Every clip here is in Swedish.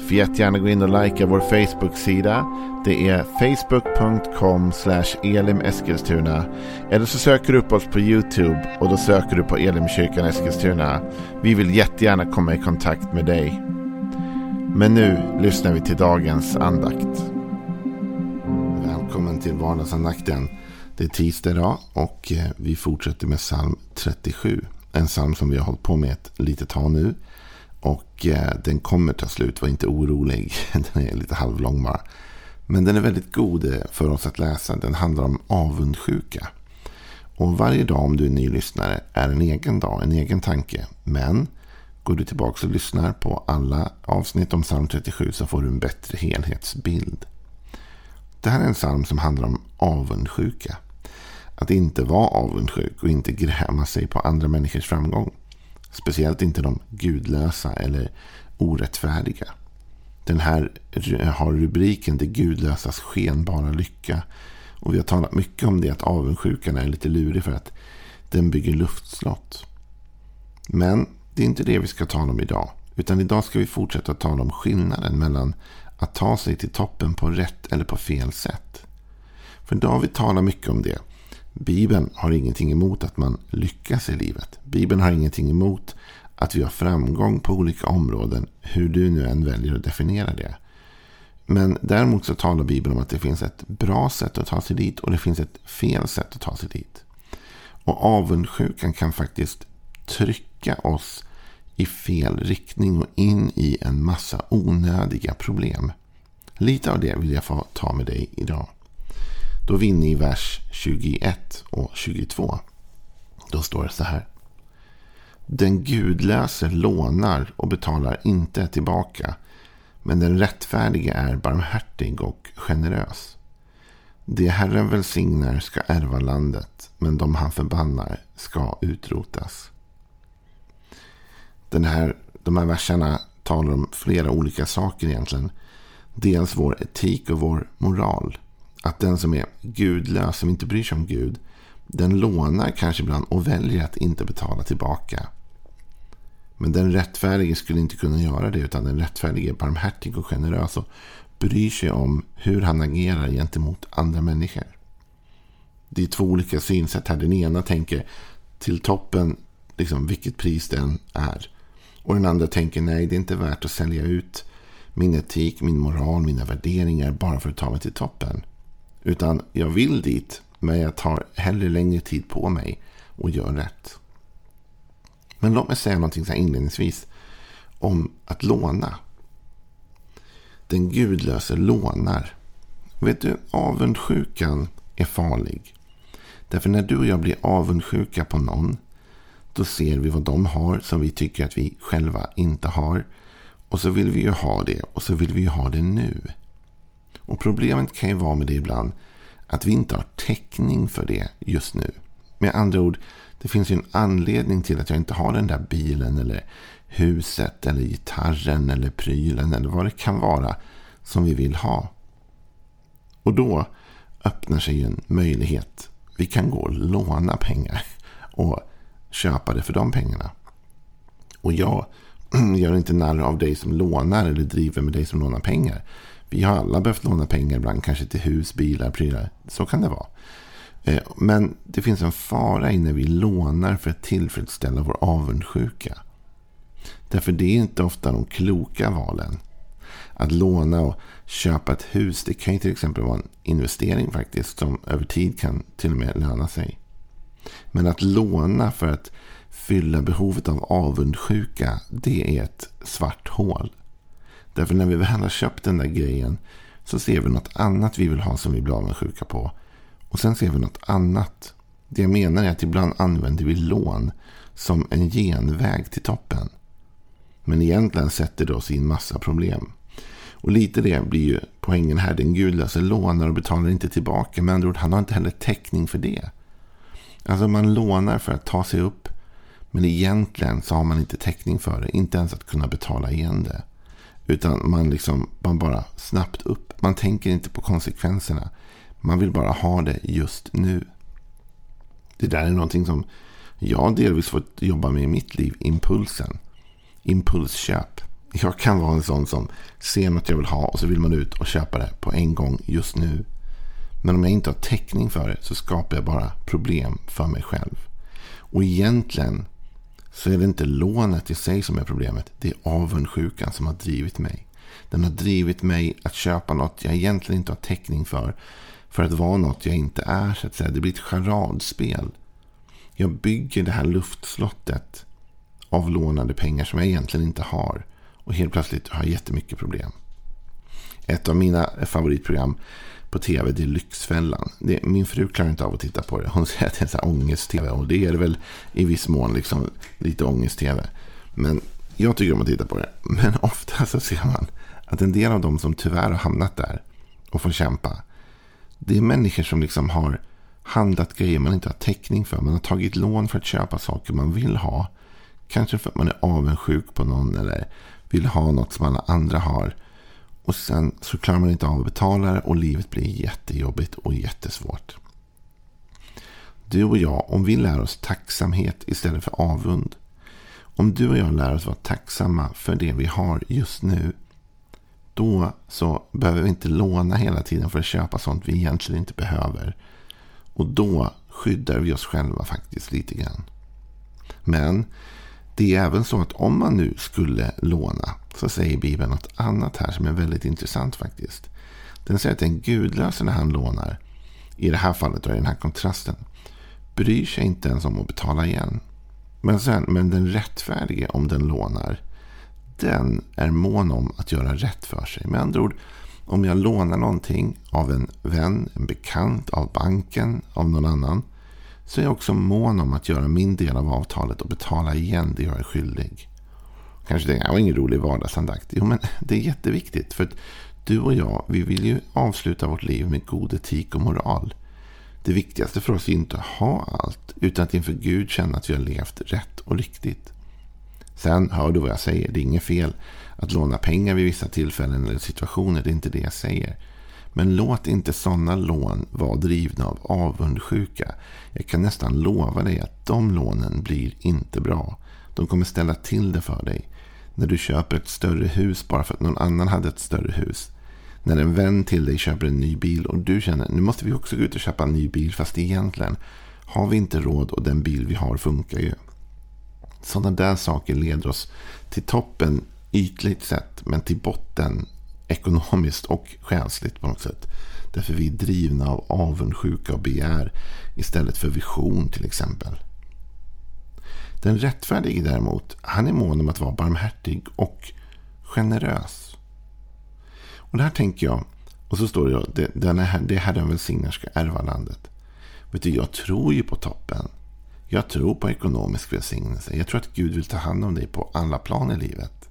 Får jättegärna gå in och likea vår Facebook-sida. Det är facebook.com elimeskilstuna. Eller så söker du upp oss på YouTube och då söker du på Elimkyrkan Eskilstuna. Vi vill jättegärna komma i kontakt med dig. Men nu lyssnar vi till dagens andakt. Välkommen till vardagsandakten. Det är tisdag idag och eh, vi fortsätter med psalm 37. En psalm som vi har hållit på med ett litet tag nu. Och eh, den kommer ta slut, var inte orolig. Den är lite halvlång bara. Men den är väldigt god eh, för oss att läsa. Den handlar om avundsjuka. Och varje dag om du är ny lyssnare är en egen dag, en egen tanke. Men går du tillbaka och lyssnar på alla avsnitt om psalm 37 så får du en bättre helhetsbild. Det här är en psalm som handlar om avundsjuka. Att inte vara avundsjuk och inte gräma sig på andra människors framgång. Speciellt inte de gudlösa eller orättfärdiga. Den här har rubriken Det gudlösas skenbara lycka. Och vi har talat mycket om det att avundsjukan är lite lurig för att den bygger luftslott. Men det är inte det vi ska tala om idag. Utan idag ska vi fortsätta tala om skillnaden mellan att ta sig till toppen på rätt eller på fel sätt. För idag har vi talat mycket om det. Bibeln har ingenting emot att man lyckas i livet. Bibeln har ingenting emot att vi har framgång på olika områden. Hur du nu än väljer att definiera det. Men däremot så talar Bibeln om att det finns ett bra sätt att ta sig dit och det finns ett fel sätt att ta sig dit. Och avundsjukan kan faktiskt trycka oss i fel riktning och in i en massa onödiga problem. Lite av det vill jag få ta med dig idag. Då är vi inne i vers 21 och 22. Då står det så här. Den gudlöse lånar och betalar inte tillbaka. Men den rättfärdige är barmhärtig och generös. Det Herren välsignar ska ärva landet, men de han förbannar ska utrotas. Den här, de här verserna talar om flera olika saker egentligen. Dels vår etik och vår moral. Att den som är gudlös, som inte bryr sig om Gud, den lånar kanske ibland och väljer att inte betala tillbaka. Men den rättfärdige skulle inte kunna göra det, utan den rättfärdige är barmhärtig och generös och bryr sig om hur han agerar gentemot andra människor. Det är två olika synsätt här. Den ena tänker till toppen, liksom vilket pris den är. Och den andra tänker nej, det är inte värt att sälja ut min etik, min moral, mina värderingar bara för att ta mig till toppen. Utan jag vill dit, men jag tar hellre längre tid på mig och gör rätt. Men låt mig säga någonting så här inledningsvis om att låna. Den gudlöse lånar. Vet du, avundsjukan är farlig. Därför när du och jag blir avundsjuka på någon, då ser vi vad de har som vi tycker att vi själva inte har. Och så vill vi ju ha det och så vill vi ju ha det nu. Och problemet kan ju vara med det ibland att vi inte har täckning för det just nu. Med andra ord, det finns ju en anledning till att jag inte har den där bilen eller huset eller gitarren eller prylen eller vad det kan vara som vi vill ha. Och då öppnar sig en möjlighet. Vi kan gå och låna pengar och köpa det för de pengarna. Och jag gör inte narr av dig som lånar eller driver med dig som lånar pengar. Vi har alla behövt låna pengar ibland, kanske till hus, bilar, prylar. Så kan det vara. Eh, men det finns en fara i när vi lånar för att tillfredsställa vår avundsjuka. Därför det är inte ofta de kloka valen. Att låna och köpa ett hus, det kan ju till exempel vara en investering faktiskt som över tid kan till och med löna sig. Men att låna för att fylla behovet av avundsjuka, det är ett svart hål. Därför när vi väl har köpt den där grejen så ser vi något annat vi vill ha som vi blir avundsjuka på. Och sen ser vi något annat. Det jag menar är att ibland använder vi lån som en genväg till toppen. Men egentligen sätter det oss i en massa problem. Och lite det blir ju poängen här. Den gudlöse lånar och betalar inte tillbaka. Med andra ord, han har inte heller täckning för det. Alltså man lånar för att ta sig upp. Men egentligen så har man inte täckning för det. Inte ens att kunna betala igen det. Utan man, liksom, man bara snabbt upp. Man tänker inte på konsekvenserna. Man vill bara ha det just nu. Det där är någonting som jag delvis fått jobba med i mitt liv. Impulsen. Impulsköp. Jag kan vara en sån som ser något jag vill ha och så vill man ut och köpa det på en gång just nu. Men om jag inte har täckning för det så skapar jag bara problem för mig själv. Och egentligen så är det inte lånet i sig som är problemet. Det är avundsjukan som har drivit mig. Den har drivit mig att köpa något jag egentligen inte har täckning för. För att vara något jag inte är. Så att säga. Det blir ett charadspel. Jag bygger det här luftslottet av lånade pengar som jag egentligen inte har. Och helt plötsligt har jag jättemycket problem. Ett av mina favoritprogram på tv, det är Lyxfällan. Det, min fru klarar inte av att titta på det. Hon säger att det är så ångest-tv. Och det är det väl i viss mån liksom, lite ångest-tv. Men jag tycker om att titta på det. Men ofta så ser man att en del av dem som tyvärr har hamnat där och får kämpa. Det är människor som liksom har handlat grejer man inte har täckning för. Man har tagit lån för att köpa saker man vill ha. Kanske för att man är avundsjuk på någon eller vill ha något som alla andra har. Och sen så klarar man inte av att betala det och livet blir jättejobbigt och jättesvårt. Du och jag, om vi lär oss tacksamhet istället för avund. Om du och jag lär oss vara tacksamma för det vi har just nu. Då så behöver vi inte låna hela tiden för att köpa sånt vi egentligen inte behöver. Och då skyddar vi oss själva faktiskt lite grann. Men det är även så att om man nu skulle låna så säger Bibeln något annat här som är väldigt intressant faktiskt. Den säger att den gudlöse när han lånar, i det här fallet och i den här kontrasten, bryr sig inte ens om att betala igen. Men, sen, men den rättfärdige om den lånar, den är mån om att göra rätt för sig. Med andra ord, om jag lånar någonting av en vän, en bekant, av banken, av någon annan, så är jag också mån om att göra min del av avtalet och betala igen det jag är skyldig. Kanske tänker, det var ingen rolig vardagsandakt. Jo, men det är jätteviktigt. För att du och jag, vi vill ju avsluta vårt liv med god etik och moral. Det viktigaste för oss är inte att ha allt, utan att inför Gud känna att vi har levt rätt och riktigt. Sen hör du vad jag säger, det är inget fel att låna pengar vid vissa tillfällen eller situationer, det är inte det jag säger. Men låt inte sådana lån vara drivna av avundsjuka. Jag kan nästan lova dig att de lånen blir inte bra. De kommer ställa till det för dig. När du köper ett större hus bara för att någon annan hade ett större hus. När en vän till dig köper en ny bil och du känner nu måste vi också gå ut och köpa en ny bil. Fast egentligen har vi inte råd och den bil vi har funkar ju. Sådana där saker leder oss till toppen ytligt sett. Men till botten ekonomiskt och själsligt på något sätt. Därför vi är drivna av avundsjuka och begär istället för vision till exempel. Den rättfärdige däremot, han är mån om att vara barmhärtig och generös. Och det här tänker jag, och så står det, det, den det Herren välsignar ska ärva landet. Vet du, jag tror ju på toppen. Jag tror på ekonomisk välsignelse. Jag tror att Gud vill ta hand om dig på alla plan i livet.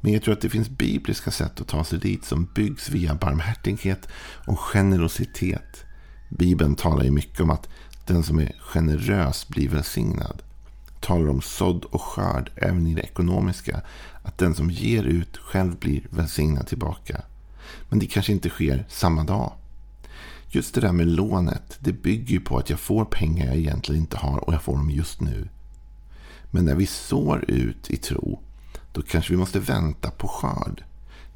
Men jag tror att det finns bibliska sätt att ta sig dit som byggs via barmhärtighet och generositet. Bibeln talar ju mycket om att den som är generös blir välsignad talar om sådd och skörd även i det ekonomiska. Att den som ger ut själv blir välsignad tillbaka. Men det kanske inte sker samma dag. Just det där med lånet, det bygger ju på att jag får pengar jag egentligen inte har och jag får dem just nu. Men när vi sår ut i tro, då kanske vi måste vänta på skörd.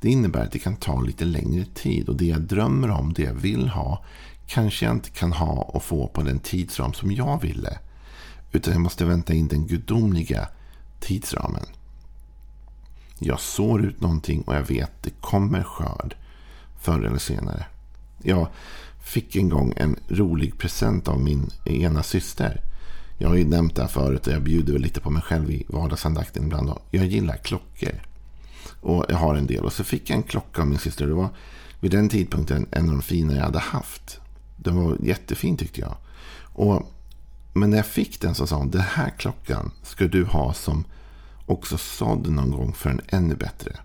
Det innebär att det kan ta lite längre tid och det jag drömmer om, det jag vill ha, kanske jag inte kan ha och få på den tidsram som jag ville. Utan jag måste vänta in den gudomliga tidsramen. Jag sår ut någonting och jag vet att det kommer skörd. Förr eller senare. Jag fick en gång en rolig present av min ena syster. Jag har ju nämnt det här förut och jag bjuder väl lite på mig själv i vardagsandakten ibland. Jag gillar klockor. Och jag har en del. Och så fick jag en klocka av min syster. Det var vid den tidpunkten en av de fina jag hade haft. Den var jättefin tyckte jag. Och men när jag fick den så sa hon, den här klockan ska du ha som också sådd någon gång för en ännu bättre.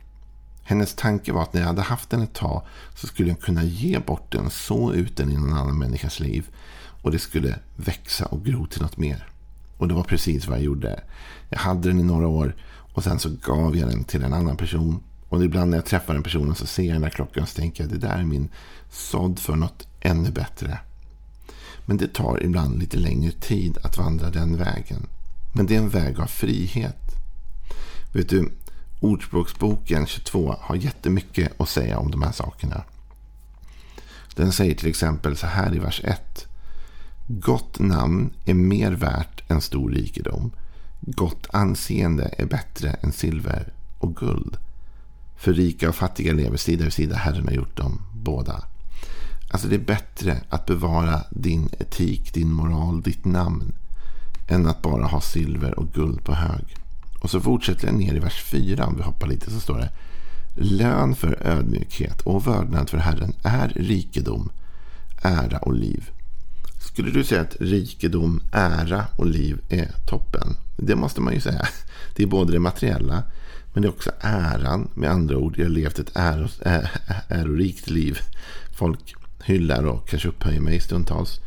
Hennes tanke var att när jag hade haft den ett tag så skulle jag kunna ge bort den, så ut den i någon annan människas liv. Och det skulle växa och gro till något mer. Och det var precis vad jag gjorde. Jag hade den i några år och sen så gav jag den till en annan person. Och ibland när jag träffar den personen så ser jag den där klockan och så tänker jag det där är min sådd för något ännu bättre. Men det tar ibland lite längre tid att vandra den vägen. Men det är en väg av frihet. Vet du, Ordspråksboken 22 har jättemycket att säga om de här sakerna. Den säger till exempel så här i vers 1. Gott namn är mer värt än stor rikedom. Gott anseende är bättre än silver och guld. För rika och fattiga lever sida vid sida. Herren har gjort dem båda. Alltså det är bättre att bevara din etik, din moral, ditt namn. Än att bara ha silver och guld på hög. Och så fortsätter jag ner i vers 4. Om vi hoppar lite så står det. Lön för ödmjukhet och vördnad för Herren är rikedom, ära och liv. Skulle du säga att rikedom, ära och liv är toppen? Det måste man ju säga. Det är både det materiella men det är också äran. Med andra ord, jag har levt ett äros, ä, ärorikt liv. Folk hyllar och kanske upphöjer mig stundtals.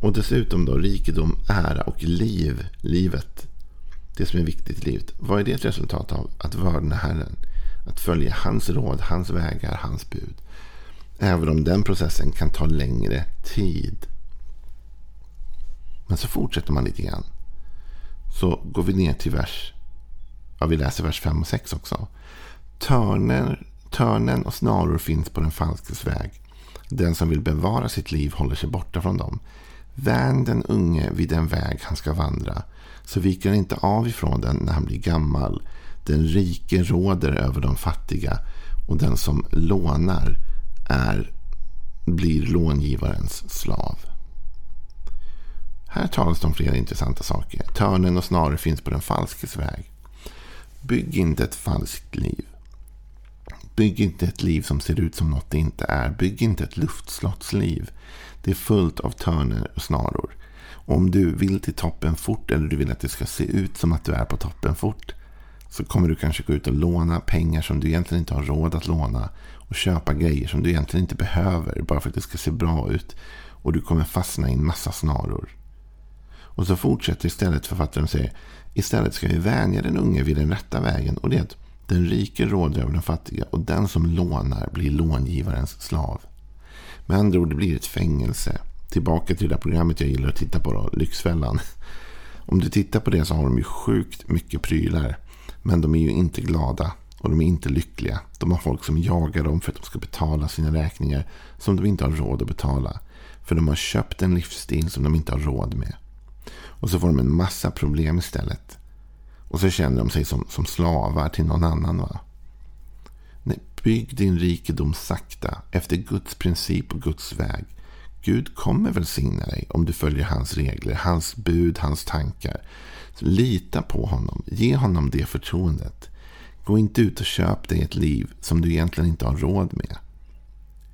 Och dessutom då rikedom, ära och liv. Livet. Det som är viktigt i livet. Vad är det ett resultat av? Att vördna Herren. Att följa hans råd, hans vägar, hans bud. Även om den processen kan ta längre tid. Men så fortsätter man lite grann. Så går vi ner till vers... Ja, vi läser vers 5 och 6 också. Törnen, törnen och snaror finns på den falskes väg. Den som vill bevara sitt liv håller sig borta från dem. Vän den unge vid den väg han ska vandra. Så viker han inte av ifrån den när han blir gammal. Den rike råder över de fattiga och den som lånar är, blir långivarens slav. Här talas det om flera intressanta saker. Törnen och snarare finns på den falskes väg. Bygg inte ett falskt liv. Bygg inte ett liv som ser ut som något det inte är. Bygg inte ett luftslottsliv. Det är fullt av törner och snaror. Om du vill till toppen fort eller du vill att det ska se ut som att du är på toppen fort så kommer du kanske gå ut och låna pengar som du egentligen inte har råd att låna och köpa grejer som du egentligen inte behöver bara för att det ska se bra ut. Och du kommer fastna i en massa snaror. Och så fortsätter istället författaren säger. istället ska vi vänja den unge vid den rätta vägen och det är att den rike råder över den fattiga och den som lånar blir långivarens slav. Med andra ord, det blir ett fängelse. Tillbaka till det där programmet jag gillar att titta på, då, Lyxfällan. Om du tittar på det så har de ju sjukt mycket prylar. Men de är ju inte glada och de är inte lyckliga. De har folk som jagar dem för att de ska betala sina räkningar som de inte har råd att betala. För de har köpt en livsstil som de inte har råd med. Och så får de en massa problem istället. Och så känner de sig som, som slavar till någon annan. Va? Nej, bygg din rikedom sakta efter Guds princip och Guds väg. Gud kommer välsigna dig om du följer hans regler, hans bud, hans tankar. Så lita på honom. Ge honom det förtroendet. Gå inte ut och köp dig ett liv som du egentligen inte har råd med.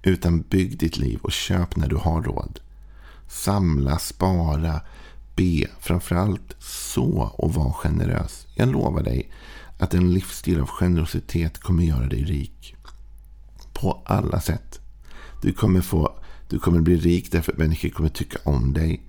Utan bygg ditt liv och köp när du har råd. Samla, spara, be. Framförallt så och var generös. Jag lovar dig att en livsstil av generositet kommer göra dig rik. På alla sätt. Du kommer, få, du kommer bli rik därför att människor kommer tycka om dig.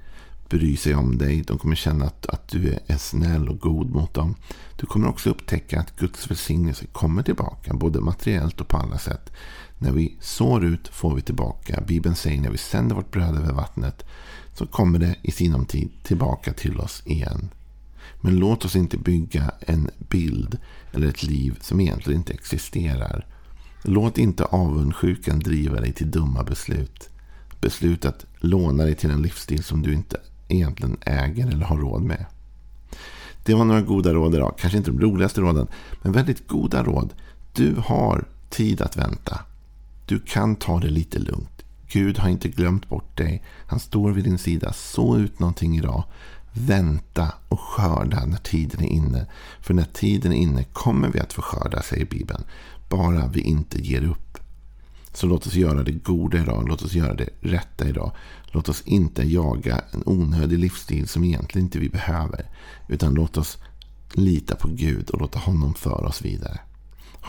Bry sig om dig. De kommer känna att, att du är snäll och god mot dem. Du kommer också upptäcka att Guds välsignelse kommer tillbaka. Både materiellt och på alla sätt. När vi sår ut får vi tillbaka. Bibeln säger när vi sänder vårt bröd över vattnet så kommer det i sinom tid tillbaka till oss igen. Men låt oss inte bygga en bild eller ett liv som egentligen inte existerar. Låt inte avundsjukan driva dig till dumma beslut. Beslut att låna dig till en livsstil som du inte egentligen äger eller har råd med. Det var några goda råd idag. Kanske inte de roligaste råden, men väldigt goda råd. Du har tid att vänta. Du kan ta det lite lugnt. Gud har inte glömt bort dig. Han står vid din sida. Så ut någonting idag. Vänta och skörda när tiden är inne. För när tiden är inne kommer vi att få skörda, säger Bibeln. Bara vi inte ger upp. Så låt oss göra det goda idag. Låt oss göra det rätta idag. Låt oss inte jaga en onödig livsstil som egentligen inte vi behöver. Utan låt oss lita på Gud och låta honom föra oss vidare.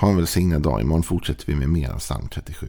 Ha en välsignad dag. Imorgon fortsätter vi med mer av psalm 37.